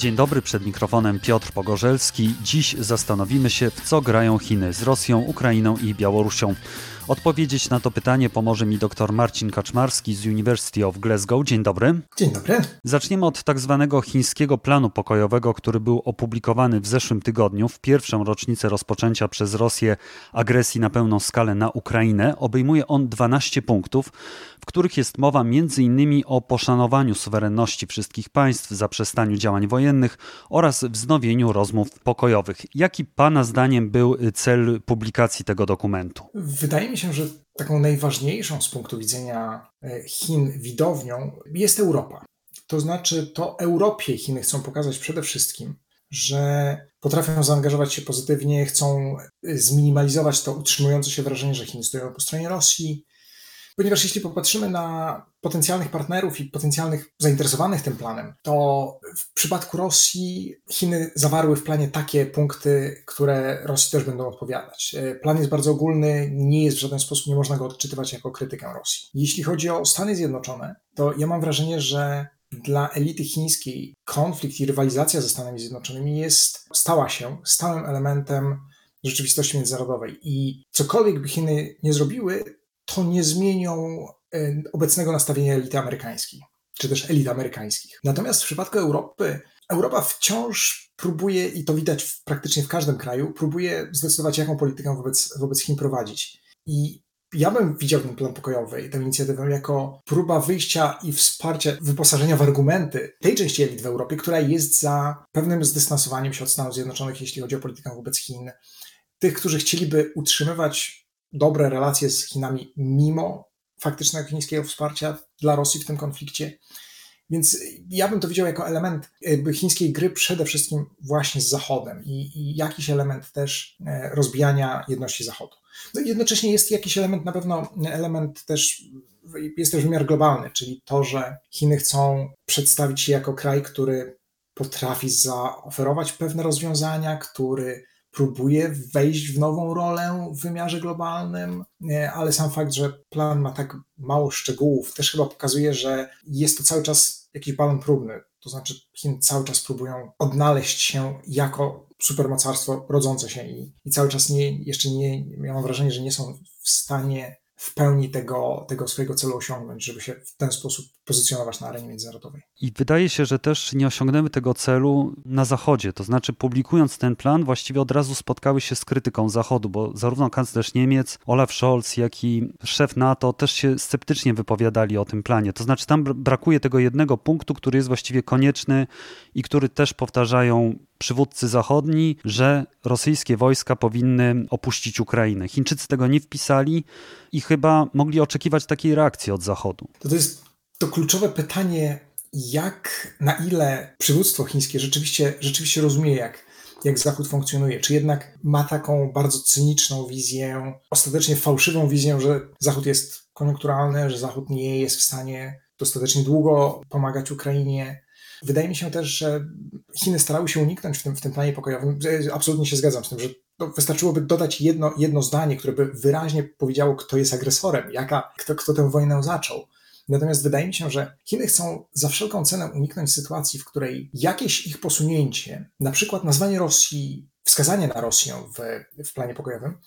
Dzień dobry, przed mikrofonem Piotr Pogorzelski. Dziś zastanowimy się, w co grają Chiny z Rosją, Ukrainą i Białorusią. Odpowiedzieć na to pytanie pomoże mi dr Marcin Kaczmarski z University of Glasgow. Dzień dobry. Dzień dobry. Zaczniemy od tak zwanego chińskiego planu pokojowego, który był opublikowany w zeszłym tygodniu, w pierwszą rocznicę rozpoczęcia przez Rosję agresji na pełną skalę na Ukrainę. Obejmuje on 12 punktów, w których jest mowa m.in. o poszanowaniu suwerenności wszystkich państw, zaprzestaniu działań wojennych oraz wznowieniu rozmów pokojowych. Jaki Pana zdaniem był cel publikacji tego dokumentu? Wydaje mi się, że taką najważniejszą z punktu widzenia e, Chin widownią jest Europa. To znaczy, to Europie Chiny chcą pokazać przede wszystkim, że potrafią zaangażować się pozytywnie, chcą e, zminimalizować to utrzymujące się wrażenie, że Chiny stoją po stronie Rosji, Ponieważ jeśli popatrzymy na potencjalnych partnerów i potencjalnych zainteresowanych tym planem, to w przypadku Rosji Chiny zawarły w planie takie punkty, które Rosji też będą odpowiadać. E, plan jest bardzo ogólny, nie jest w żaden sposób, nie można go odczytywać jako krytykę Rosji. Jeśli chodzi o Stany Zjednoczone, to ja mam wrażenie, że dla elity chińskiej konflikt i rywalizacja ze Stanami Zjednoczonymi jest, stała się stałym elementem rzeczywistości międzynarodowej. I cokolwiek by Chiny nie zrobiły, to nie zmienią e, obecnego nastawienia elity amerykańskiej, czy też elit amerykańskich. Natomiast w przypadku Europy, Europa wciąż próbuje, i to widać w, praktycznie w każdym kraju, próbuje zdecydować, jaką politykę wobec, wobec Chin prowadzić. I ja bym widział ten plan pokojowy i tę inicjatywę jako próba wyjścia i wsparcia, wyposażenia w argumenty tej części elit w Europie, która jest za pewnym zdystansowaniem się od Stanów Zjednoczonych, jeśli chodzi o politykę wobec Chin. Tych, którzy chcieliby utrzymywać dobre relacje z Chinami mimo faktycznego chińskiego wsparcia dla Rosji w tym konflikcie. Więc ja bym to widział jako element chińskiej gry przede wszystkim właśnie z Zachodem i, i jakiś element też e, rozbijania jedności Zachodu. No jednocześnie jest jakiś element, na pewno element też, jest też wymiar globalny, czyli to, że Chiny chcą przedstawić się jako kraj, który potrafi zaoferować pewne rozwiązania, który próbuje wejść w nową rolę w wymiarze globalnym, ale sam fakt, że plan ma tak mało szczegółów, też chyba pokazuje, że jest to cały czas jakiś balon próbny. To znaczy, Chiny cały czas próbują odnaleźć się jako supermocarstwo rodzące się i, i cały czas nie, jeszcze nie, ja mam wrażenie, że nie są w stanie w pełni tego, tego swojego celu osiągnąć, żeby się w ten sposób pozycjonować na arenie międzynarodowej. I wydaje się, że też nie osiągnęły tego celu na Zachodzie. To znaczy, publikując ten plan, właściwie od razu spotkały się z krytyką Zachodu, bo zarówno kanclerz Niemiec, Olaf Scholz, jak i szef NATO też się sceptycznie wypowiadali o tym planie. To znaczy, tam brakuje tego jednego punktu, który jest właściwie konieczny i który też powtarzają przywódcy zachodni, że rosyjskie wojska powinny opuścić Ukrainę. Chińczycy tego nie wpisali i chyba mogli oczekiwać takiej reakcji od Zachodu. To, to jest to kluczowe pytanie, jak, na ile przywództwo chińskie rzeczywiście, rzeczywiście rozumie, jak, jak Zachód funkcjonuje, czy jednak ma taką bardzo cyniczną wizję, ostatecznie fałszywą wizję, że Zachód jest koniunkturalny, że Zachód nie jest w stanie dostatecznie długo pomagać Ukrainie. Wydaje mi się też, że Chiny starały się uniknąć w tym, w tym planie pokojowym. Absolutnie się zgadzam z tym, że wystarczyłoby dodać jedno, jedno zdanie, które by wyraźnie powiedziało, kto jest agresorem, jaka, kto, kto tę wojnę zaczął. Natomiast wydaje mi się, że Chiny chcą za wszelką cenę uniknąć sytuacji, w której jakieś ich posunięcie, na przykład nazwanie Rosji, wskazanie na Rosję w, w planie pokojowym,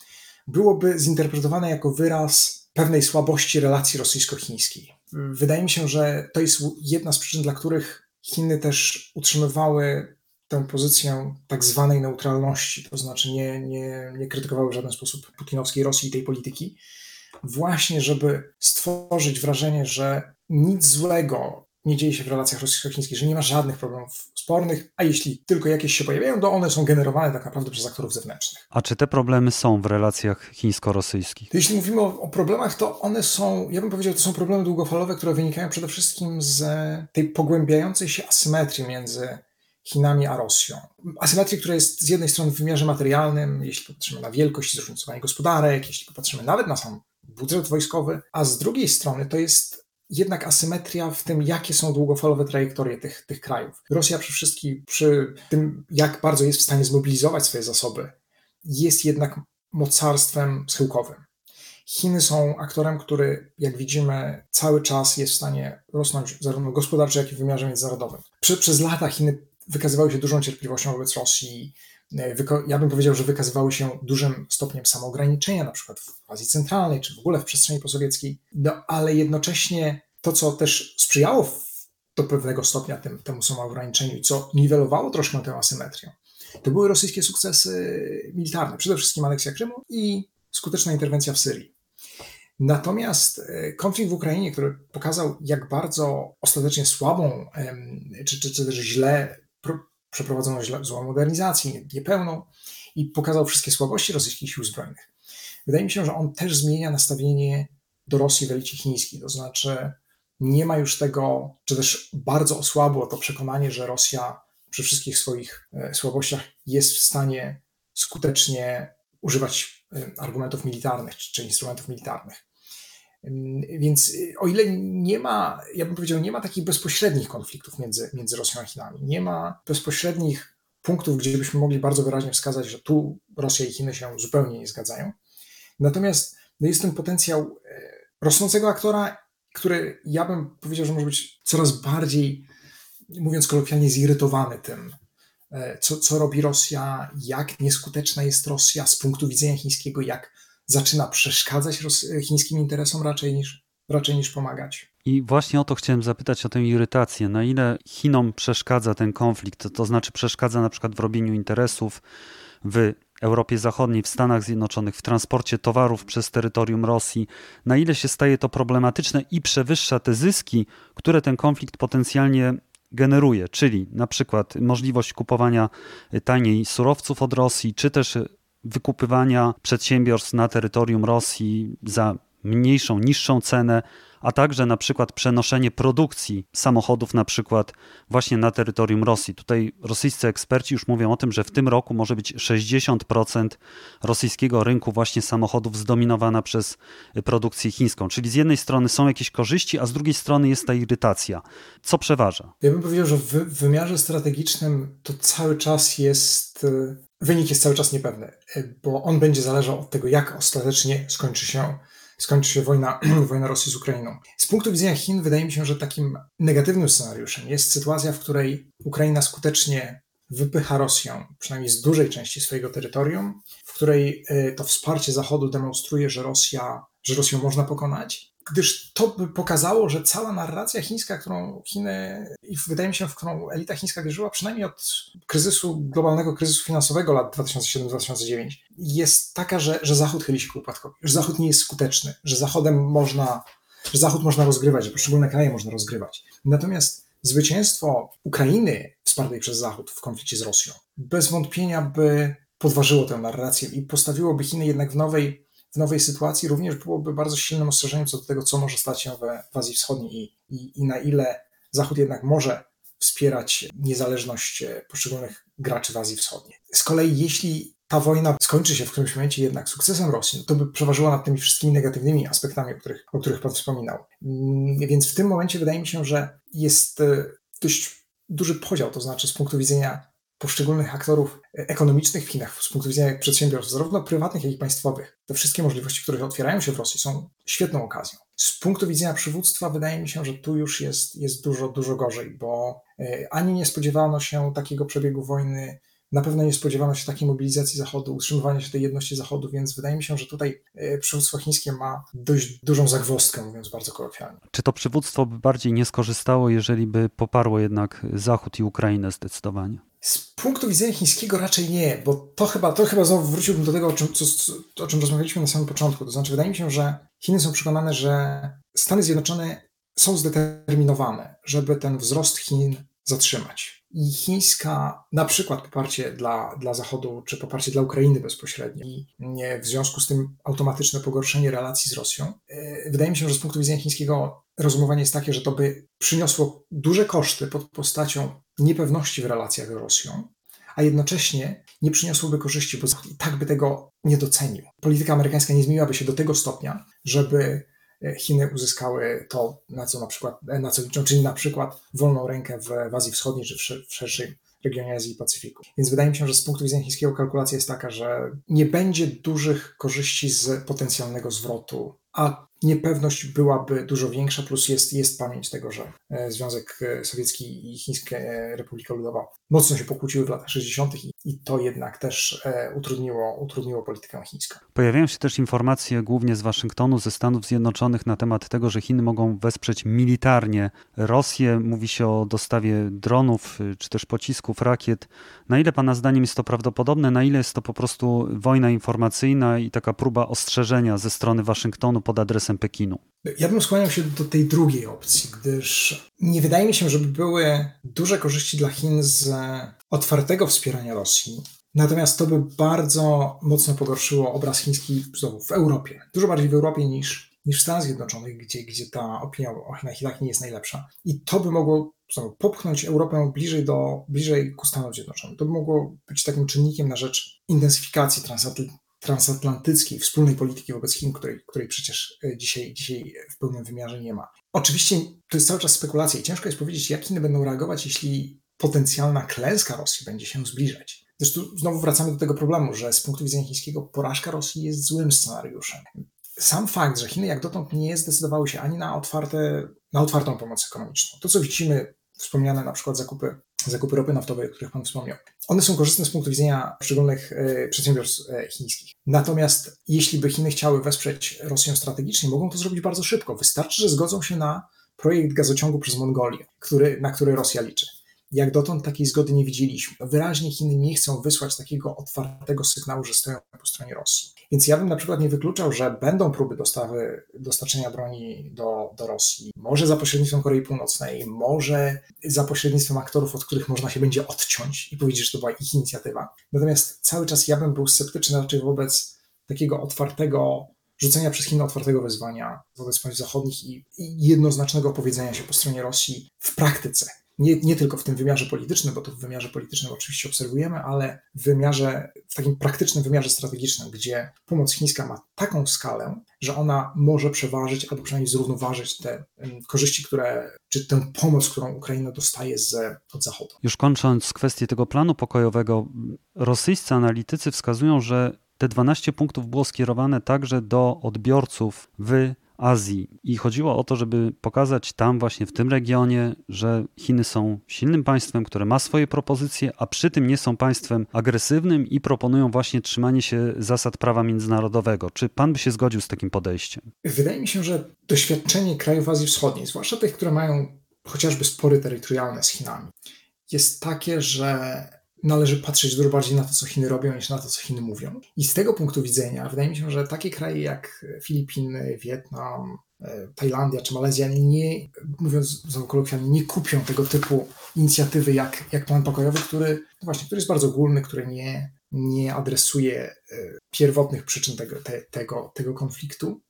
byłoby zinterpretowane jako wyraz pewnej słabości relacji rosyjsko-chińskiej. Wydaje mi się, że to jest jedna z przyczyn, dla których Chiny też utrzymywały tę pozycję tak zwanej neutralności, to znaczy nie, nie, nie krytykowały w żaden sposób putinowskiej Rosji i tej polityki, właśnie żeby stworzyć wrażenie, że nic złego nie dzieje się w relacjach rosyjsko-chińskich, że nie ma żadnych problemów spornych, a jeśli tylko jakieś się pojawiają, to one są generowane tak naprawdę przez aktorów zewnętrznych. A czy te problemy są w relacjach chińsko-rosyjskich? Jeśli mówimy o, o, problemach, to one są, ja bym powiedział, to są problemy długofalowe, które wynikają przede wszystkim z tej pogłębiającej się asymetrii między Chinami a Rosją. Asymetrii, która jest z jednej strony w wymiarze materialnym, jeśli popatrzymy na wielkość i zróżnicowanie gospodarek, jeśli popatrzymy nawet na sam budżet wojskowy, a z drugiej strony to jest jednak asymetria w tym, jakie są długofalowe trajektorie tych, tych krajów. Rosja przy wszystkim, przy tym, jak bardzo jest w stanie zmobilizować swoje zasoby, jest jednak mocarstwem schyłkowym. Chiny są aktorem, który, jak widzimy, cały czas jest w stanie rosnąć zarówno gospodarczo, jak i w wymiarze międzynarodowym. Prze, przez lata Chiny wykazywały się dużą cierpliwością wobec Rosji. Ja bym powiedział, że wykazywały się dużym stopniem samoograniczenia, na przykład w Azji Centralnej, czy w ogóle w przestrzeni posowieckiej, no, ale jednocześnie to, co też sprzyjało do pewnego stopnia tym, temu samoograniczeniu i co niwelowało troszkę tę asymetrię, to były rosyjskie sukcesy militarne, przede wszystkim aneksja Krymu i skuteczna interwencja w Syrii. Natomiast e, konflikt w Ukrainie, który pokazał, jak bardzo ostatecznie słabą, czy, czy, czy też źle przeprowadzono złą modernizację, niepełną i pokazał wszystkie słabości rosyjskich sił zbrojnych. Wydaje mi się, że on też zmienia nastawienie do Rosji w elicie chińskiej, to znaczy nie ma już tego, czy też bardzo osłabło to przekonanie, że Rosja przy wszystkich swoich e, słabościach jest w stanie skutecznie używać e, argumentów militarnych czy instrumentów militarnych. Więc y, o ile nie ma, ja bym powiedział, nie ma takich bezpośrednich konfliktów między, między Rosją a Chinami, nie ma bezpośrednich punktów, gdzie byśmy mogli bardzo wyraźnie wskazać, że tu Rosja i Chiny się zupełnie nie zgadzają. Natomiast no jest ten potencjał e, rosnącego aktora, który ja bym powiedział, że może być coraz bardziej, mówiąc kolokwialnie, zirytowany tym, e, co, co robi Rosja, jak nieskuteczna jest Rosja z punktu widzenia chińskiego, jak zaczyna przeszkadzać chińskim interesom raczej niż, raczej niż pomagać. I właśnie o to chciałem zapytać, o tę irytację. Na ile Chinom przeszkadza ten konflikt? To, znaczy przeszkadza na przykład w robieniu interesów w Europie Zachodniej, w Stanach Zjednoczonych, w transporcie towarów przez terytorium Rosji, na ile się staje to problematyczne i przewyższa te zyski, które ten konflikt potencjalnie generuje, czyli na przykład możliwość kupowania taniej surowców od Rosji, czy też wykupywania przedsiębiorstw na terytorium Rosji za mniejszą, niższą cenę, a także na przykład przenoszenie produkcji samochodów na przykład właśnie na terytorium Rosji. Tutaj rosyjscy eksperci już mówią o tym, że w tym roku może być 60% rosyjskiego rynku właśnie samochodów zdominowana przez produkcję chińską. Czyli z jednej strony są jakieś korzyści, a z drugiej strony jest ta irytacja. Co przeważa? Ja bym powiedział, że w wymiarze strategicznym to cały czas jest wynik jest cały czas niepewny, bo on będzie zależał od tego, jak ostatecznie skończy się, skończy się wojna, wojna Rosji z Ukrainą. Z punktu widzenia Chin wydaje mi się, że takim negatywnym scenariuszem jest sytuacja, w której Ukraina skutecznie wypycha Rosję, przynajmniej z dużej części swojego terytorium, w której e, to wsparcie Zachodu demonstruje, że Rosja, że Rosję można pokonać gdyż to by pokazało, że cała narracja chińska, którą Chiny i wydaje mi się, w którą elita chińska wierzyła, przynajmniej od kryzysu, globalnego kryzysu finansowego lat 2007-2009, jest taka, że, że Zachód chyli się ku upadkowi, że Zachód nie jest skuteczny, że Zachodem można, że Zachód można rozgrywać, że poszczególne kraje można rozgrywać. Natomiast zwycięstwo Ukrainy wspartej przez Zachód w konflikcie z Rosją bez wątpienia by podważyło tę narrację i postawiłoby Chiny jednak w nowej w nowej sytuacji również byłoby bardzo silnym ostrzeżeniem co do tego, co może stać się w, Azji Wschodniej i, i, i na ile Zachód jednak może wspierać niezależność e, poszczególnych graczy w Azji Wschodniej. Z kolei, jeśli ta wojna skończy się w którymś momencie jednak sukcesem Rosji, no to by przeważyła nad tymi wszystkimi negatywnymi aspektami, o których, o których Pan wspominał. Mm, więc w tym momencie wydaje mi się, że jest e, dość duży podział, to znaczy z punktu widzenia poszczególnych aktorów ekonomicznych w Chinach z punktu widzenia przedsiębiorstw, zarówno prywatnych, jak i państwowych. Te wszystkie możliwości, które otwierają się w Rosji, są świetną okazją. Z punktu widzenia przywództwa, wydaje mi się, że tu już jest, jest dużo, dużo gorzej, bo e, ani nie spodziewano się takiego przebiegu wojny, na pewno nie spodziewano się takiej mobilizacji Zachodu, utrzymywania się tej jedności Zachodu, więc wydaje mi się, że tutaj e, przywództwo chińskie ma dość dużą zagwozdkę, mówiąc bardzo kolokwialnie. Czy to przywództwo by bardziej nie skorzystało, jeżeli by poparło jednak Zachód i Ukrainę zdecydowanie? Z punktu widzenia chińskiego raczej nie, bo to chyba, to chyba znowu wróciłbym do tego, o czym, co, o czym rozmawialiśmy na samym początku. To znaczy, wydaje mi się, że Chiny są przekonane, że Stany Zjednoczone są zdeterminowane, żeby ten wzrost Chin zatrzymać. I chińska, na przykład poparcie dla, dla Zachodu, czy poparcie dla Ukrainy bezpośrednio, i w związku z tym automatyczne pogorszenie relacji z Rosją, yy, wydaje mi się, że z punktu widzenia chińskiego rozumowanie jest takie, że to by przyniosło duże koszty pod postacią niepewności w relacjach z Rosją, a jednocześnie nie przyniosłoby korzyści, bo Zachód i tak by tego nie docenił. Polityka amerykańska nie zmieniłaby się do tego stopnia, żeby e, Chiny uzyskały to, na co na przykład, e, na co liczą, czyli na przykład wolną rękę w, w Azji Wschodniej czy w szerszym regionie Azji i Pacyfiku. Więc wydaje mi się, że z punktu widzenia chińskiego kalkulacja jest taka, że nie będzie dużych korzyści z potencjalnego zwrotu, a niepewność byłaby dużo większa, plus jest, jest pamięć tego, że e, Związek Sowiecki i Chińska Republika Ludowa mocno się pokłóciły w latach 60. i, i to jednak też utrudniło, utrudniło politykę chińską. Pojawiają się też informacje głównie z Waszyngtonu, ze Stanów Zjednoczonych na temat tego, że Chiny mogą wesprzeć militarnie Rosję. Mówi się o dostawie dronów czy też pocisków, rakiet. Na ile Pana zdaniem jest to prawdopodobne, na ile jest to po prostu wojna informacyjna i taka próba ostrzeżenia ze strony Waszyngtonu pod adresem Pekinu? Ja bym skłaniał się do tej drugiej opcji, gdyż nie wydaje mi się, żeby były duże korzyści dla Chin z otwartego wspierania Rosji. Natomiast to by bardzo mocno pogorszyło obraz chiński znowu w Europie. Dużo bardziej w Europie niż niż w Stanach Zjednoczonych, gdzie, gdzie ta opinia o Chinach tak nie jest najlepsza. I to by mogło popchnąć Europę bliżej, do, bliżej ku Stanom Zjednoczonym. To by mogło być takim czynnikiem na rzecz intensyfikacji transatl transatlantyckiej, wspólnej polityki wobec Chin, której, której przecież e, dzisiaj, dzisiaj w pełnym wymiarze nie ma. Oczywiście to jest cały czas spekulacja i ciężko jest powiedzieć, jak Chiny będą reagować, jeśli potencjalna klęska Rosji będzie się zbliżać. Zresztą znowu wracamy do tego problemu, że z punktu widzenia chińskiego porażka Rosji jest złym scenariuszem sam fakt, że Chiny jak dotąd nie zdecydowały się ani na, otwarte, na otwartą pomoc ekonomiczną, to co widzimy, wspomniane na przykład zakupy, zakupy ropy naftowej, o których Pan wspomniał, one są korzystne z punktu widzenia poszczególnych e, przedsiębiorstw e, chińskich. Natomiast jeśli by Chiny chciały wesprzeć Rosję strategicznie, mogą to zrobić bardzo szybko. Wystarczy, że zgodzą się na projekt gazociągu przez Mongolię, który, na który Rosja liczy. Jak dotąd takiej zgody nie widzieliśmy. Wyraźnie Chiny nie chcą wysłać takiego otwartego sygnału, że stoją po stronie Rosji. Więc ja bym na przykład nie wykluczał, że będą próby dostawy, dostarczenia broni do, do Rosji. Może za pośrednictwem Korei Północnej, może za pośrednictwem aktorów, od których można się będzie odciąć i powiedzieć, że to była ich inicjatywa. Natomiast cały czas ja bym był sceptyczny raczej wobec takiego otwartego rzucenia przez Chiny otwartego wezwania wobec państw zachodnich i, i jednoznacznego powiedzenia się po stronie Rosji w praktyce nie, nie tylko w tym wymiarze politycznym, bo to w wymiarze politycznym oczywiście obserwujemy, ale w wymiarze, w takim praktycznym wymiarze strategicznym, gdzie pomoc chińska ma taką skalę, że ona może przeważyć albo przynajmniej zrównoważyć te korzyści, które, czy tę pomoc, którą Ukraina dostaje z, od Zachodu. Już kończąc kwestię tego planu pokojowego, rosyjscy analitycy wskazują, że te 12 punktów było skierowane także do odbiorców w Azji. I chodziło o to, żeby pokazać tam, właśnie w tym regionie, że Chiny są silnym państwem, które ma swoje propozycje, a przy tym nie są państwem agresywnym i proponują właśnie trzymanie się zasad prawa międzynarodowego. Czy pan by się zgodził z takim podejściem? Wydaje mi się, że doświadczenie krajów Azji Wschodniej, zwłaszcza tych, które mają chociażby spory terytorialne z Chinami, jest takie, że należy patrzeć dużo bardziej na to, co Chiny robią, niż na to, co Chiny mówią. I z tego punktu widzenia wydaje mi się, że takie kraje jak Filipiny, Wietnam, e, Tajlandia czy Malezja nie, mówiąc kolokwialnie, nie kupią tego typu inicjatywy jak, jak plan pokojowy, który, no właśnie, który jest bardzo ogólny, który nie, nie adresuje e, pierwotnych przyczyn tego, te, tego, tego konfliktu.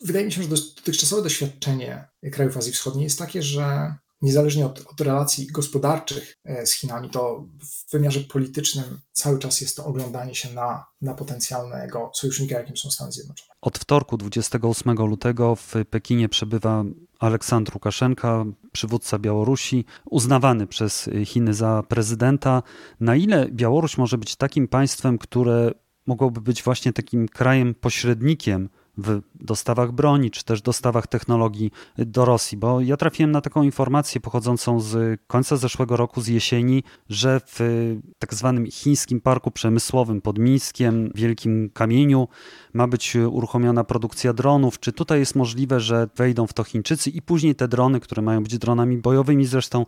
Wydaje mi się, że dotychczasowe doświadczenie krajów Azji Wschodniej jest takie, że niezależnie od, od, relacji gospodarczych e, z Chinami, to w wymiarze politycznym cały czas jest to oglądanie się na, na potencjalnego sojusznika, jakim są Stany Zjednoczone. Od wtorku 28 lutego w Pekinie przebywa Aleksandr Łukaszenka, przywódca Białorusi, uznawany przez Chiny za prezydenta. Na ile Białoruś może być takim państwem, które mogłoby być właśnie takim krajem pośrednikiem w dostawach broni, czy też dostawach technologii do Rosji, bo ja trafiłem na taką informację pochodzącą z końca zeszłego roku, z jesieni, że w tak zwanym chińskim parku przemysłowym pod Mińskiem, Wielkim Kamieniu, ma być uruchomiona produkcja dronów. Czy tutaj jest możliwe, że wejdą w to Chińczycy i później te drony, które mają być dronami bojowymi zresztą,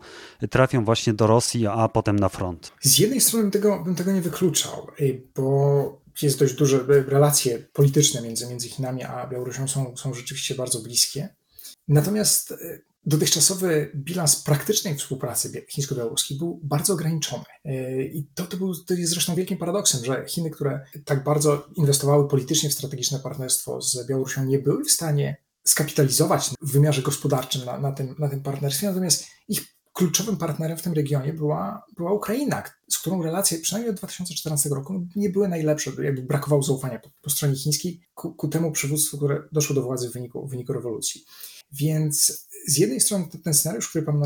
trafią właśnie do Rosji, a potem na front? Z jednej strony tego, bym tego nie wykluczał, bo jest dość duże, relacje polityczne między, między Chinami a Białorusią są, są rzeczywiście bardzo bliskie. Natomiast e, dotychczasowy bilans praktycznej współpracy chińsko-białoruskiej był bardzo ograniczony. E, I to, to, był, to jest zresztą wielkim paradoksem, że Chiny, które tak bardzo inwestowały politycznie w strategiczne partnerstwo z Białorusią, nie były w stanie skapitalizować w wymiarze gospodarczym na, na, tym, na tym partnerstwie, natomiast ich kluczowym partnerem w tym regionie była, była Ukraina, z którą relacje przynajmniej od 2014 roku nie były najlepsze, jakby brakowało zaufania po, po stronie chińskiej ku, ku, temu przywództwu, które doszło do władzy w wyniku, w wyniku rewolucji. Więc z jednej strony ten scenariusz, który pan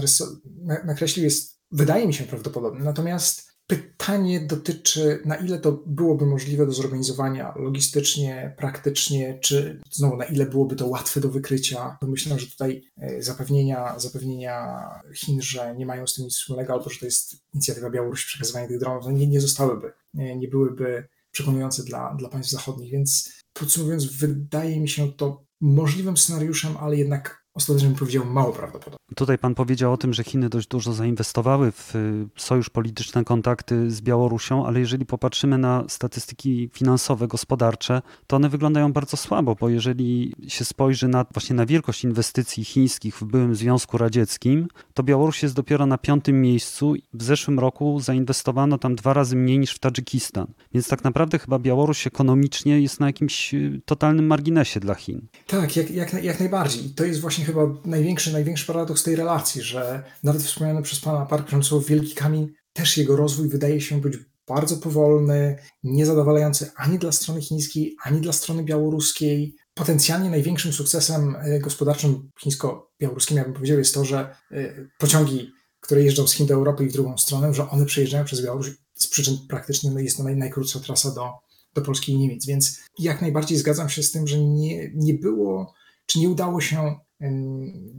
nakreślił jest, wydaje mi się prawdopodobny, natomiast Pytanie dotyczy, na ile to byłoby możliwe do zorganizowania logistycznie, praktycznie, czy znowu na ile byłoby to łatwe do wykrycia. Myślę, że tutaj e, zapewnienia, zapewnienia Chin, że nie mają z tym nic wspólnego, albo że to jest inicjatywa Białorusi przekazywania tych dronów, no nie, nie zostałyby, nie, nie byłyby przekonujące dla, dla państw zachodnich. Więc podsumowując, wydaje mi się to możliwym scenariuszem, ale jednak ostatecznie bym powiedział mało prawdopodobne. Tutaj pan powiedział o tym, że Chiny dość dużo zainwestowały w y, sojusz polityczne, kontakty z Białorusią, ale jeżeli popatrzymy na statystyki finansowe, gospodarcze, to one wyglądają bardzo słabo, bo jeżeli się spojrzy na właśnie na wielkość inwestycji chińskich w byłym Związku Radzieckim, to Białoruś jest dopiero na piątym miejscu. W zeszłym roku zainwestowano tam dwa razy mniej niż w Tadżykistan. Więc tak naprawdę chyba Białoruś ekonomicznie jest na jakimś y, totalnym marginesie dla Chin. Tak, jak, jak, jak najbardziej. To jest właśnie chyba największy, największy paradoks tej relacji, że nawet wspomniany przez pana Park przemysłowy Wielki Kamień, też jego rozwój wydaje się być bardzo powolny, niezadowalający ani dla strony chińskiej, ani dla strony białoruskiej. Potencjalnie największym sukcesem e, gospodarczym chińsko-białoruskim, ja bym powiedział, jest to, że e, pociągi, które jeżdżą z Chin do Europy i w drugą stronę, że one przejeżdżają przez Białoruś z przyczyn praktycznych, no jest to naj, najkrótsza trasa do, do Polski i Niemiec. Więc jak najbardziej zgadzam się z tym, że nie, nie było, czy nie udało się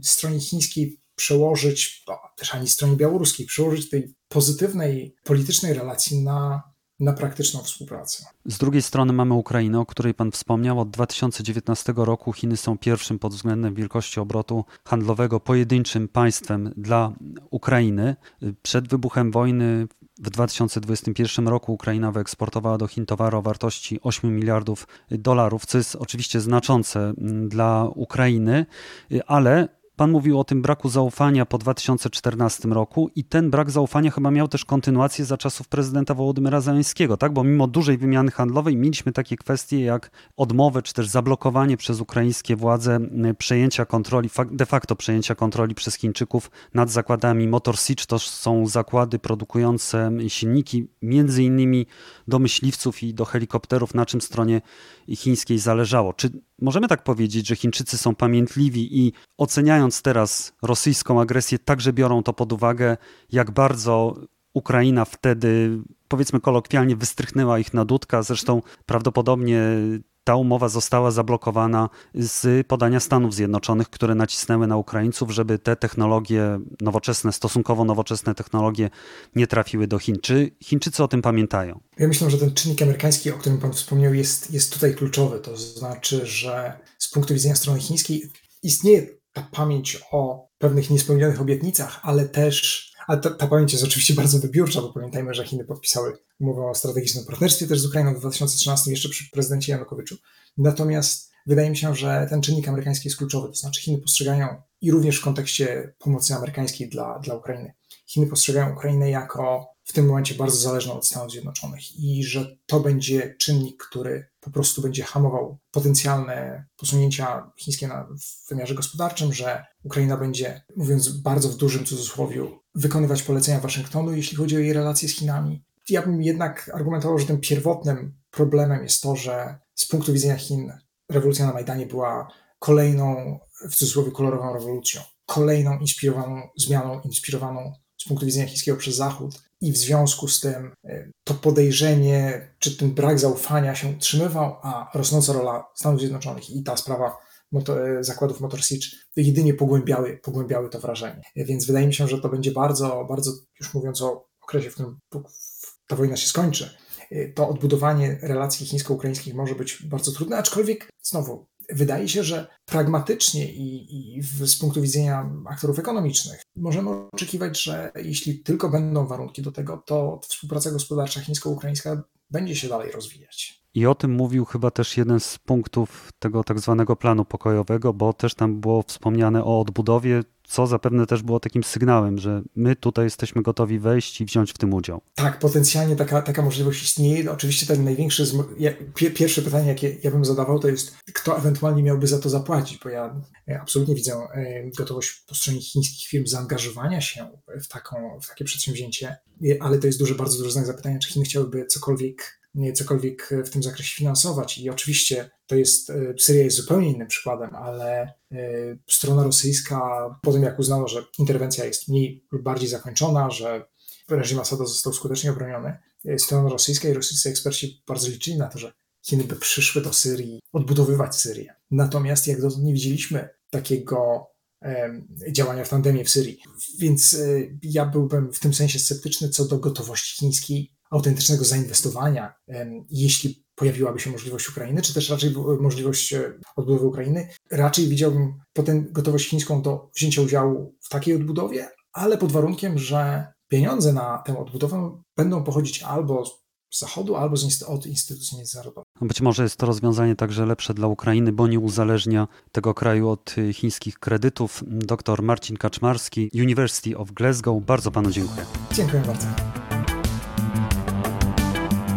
stronie chińskiej przełożyć, też ani stronie białoruskiej, przełożyć tej pozytywnej politycznej relacji na, na praktyczną współpracę. Z drugiej strony mamy Ukrainę, o której Pan wspomniał. Od 2019 roku Chiny są pierwszym pod względem wielkości obrotu handlowego pojedynczym państwem dla Ukrainy. Przed wybuchem wojny w 2021 roku Ukraina wyeksportowała do Chin towary o wartości 8 miliardów dolarów, co jest oczywiście znaczące mm, dla Ukrainy, ale Pan mówił o tym braku zaufania po 2014 roku i ten brak zaufania chyba miał też kontynuację za czasów prezydenta Wołodymyra Zeleńskiego, tak? Bo mimo dużej wymiany handlowej mieliśmy takie kwestie jak odmowę czy też zablokowanie przez ukraińskie władze przejęcia kontroli, de facto przejęcia kontroli przez Chińczyków nad zakładami Motor Siege. To są zakłady produkujące silniki między innymi do myśliwców i do helikopterów, na czym stronie chińskiej zależało. Czy możemy tak powiedzieć, że Chińczycy są pamiętliwi i oceniając teraz rosyjską agresję, także biorą to pod uwagę, jak bardzo Ukraina wtedy, powiedzmy kolokwialnie, wystrychnęła ich na dudka. Zresztą prawdopodobnie ta umowa została zablokowana z podania Stanów Zjednoczonych, które nacisnęły na Ukraińców, żeby te technologie nowoczesne, stosunkowo nowoczesne technologie nie trafiły do Chin. Czy Chińczycy o tym pamiętają? Ja myślę, że ten czynnik amerykański, o którym Pan wspomniał, jest, jest tutaj kluczowy. To znaczy, że z punktu widzenia strony chińskiej istnieje ta pamięć o pewnych niespełnionych obietnicach, ale też ale ta, ta, pamięć jest oczywiście bardzo wybiórcza, bo pamiętajmy, że Chiny podpisały umowę o strategicznym partnerstwie też z Ukrainą w 2013, jeszcze przy prezydencie Janukowyczu. Natomiast wydaje mi się, że ten czynnik amerykański jest kluczowy, to znaczy Chiny postrzegają i również w kontekście pomocy amerykańskiej dla, dla Ukrainy. Chiny postrzegają Ukrainę jako w tym momencie bardzo zależną od Stanów Zjednoczonych i że to będzie czynnik, który po prostu będzie hamował potencjalne posunięcia chińskie na, w wymiarze gospodarczym, że Ukraina będzie, mówiąc bardzo w dużym cudzysłowie, wykonywać polecenia Waszyngtonu, jeśli chodzi o jej relacje z Chinami. Ja bym jednak argumentował, że tym pierwotnym problemem jest to, że z punktu widzenia Chin rewolucja na Majdanie była kolejną, w cudzysłowie, kolorową rewolucją, kolejną inspirowaną zmianą, inspirowaną z punktu widzenia chińskiego przez Zachód i w związku z tym e, to podejrzenie, czy ten brak zaufania się utrzymywał, a rosnąca rola Stanów Zjednoczonych i ta sprawa motor, e, zakładów Motor Siege jedynie pogłębiały, pogłębiały to wrażenie. Więc wydaje mi się, że to będzie bardzo, bardzo, już mówiąc o okresie, w którym ta wojna się skończy, e, to odbudowanie relacji chińsko-ukraińskich może być bardzo trudne, aczkolwiek znowu wydaje się, że pragmatycznie i, i z punktu widzenia aktorów ekonomicznych możemy oczekiwać, że jeśli tylko będą warunki do tego, to współpraca gospodarcza chińsko-ukraińska będzie się dalej rozwijać. I o tym mówił chyba też jeden z punktów tego tak zwanego planu pokojowego, bo też tam było wspomniane o odbudowie, co zapewne też było takim sygnałem, że my tutaj jesteśmy gotowi wejść i wziąć w tym udział. Tak, potencjalnie taka, taka możliwość istnieje. Oczywiście ten największy, pierwsze pytanie, jakie ja bym zadawał, to jest, kto ewentualnie miałby za to zapłacić, bo ja absolutnie widzę e, gotowość po stronie chińskich firm zaangażowania się w, taką, w takie przedsięwzięcie, ale to jest duży, bardzo duży znak zapytania, czy Chiny chciałyby cokolwiek cokolwiek w tym zakresie finansować. I oczywiście to jest, e, Syria jest zupełnie innym przykładem, ale e, strona rosyjska, po tym jak uznała, że interwencja jest mniej lub bardziej zakończona, że reżim Asada został skutecznie obroniony, strona rosyjska i rosyjscy eksperci bardzo liczyli na to, że Chiny by przyszły do Syrii odbudowywać Syrię. Natomiast jak dotąd nie widzieliśmy takiego działania w tandemie w Syrii. Więc e, ja byłbym w tym sensie sceptyczny co do gotowości chińskiej autentycznego zainwestowania, jeśli pojawiłaby się możliwość Ukrainy, czy też raczej możliwość e, odbudowy Ukrainy. Raczej widziałbym potem gotowość chińską do wzięcia udziału w takiej odbudowie, ale pod warunkiem, że pieniądze na tę odbudowę będą pochodzić albo z Zachodu, albo z, od instytucji międzynarodowych. Być może jest to rozwiązanie także lepsze dla Ukrainy, bo nie uzależnia tego kraju od y, chińskich kredytów. Dr Marcin Kaczmarski, University of Glasgow. Bardzo panu dziękuję. Dziękuję bardzo.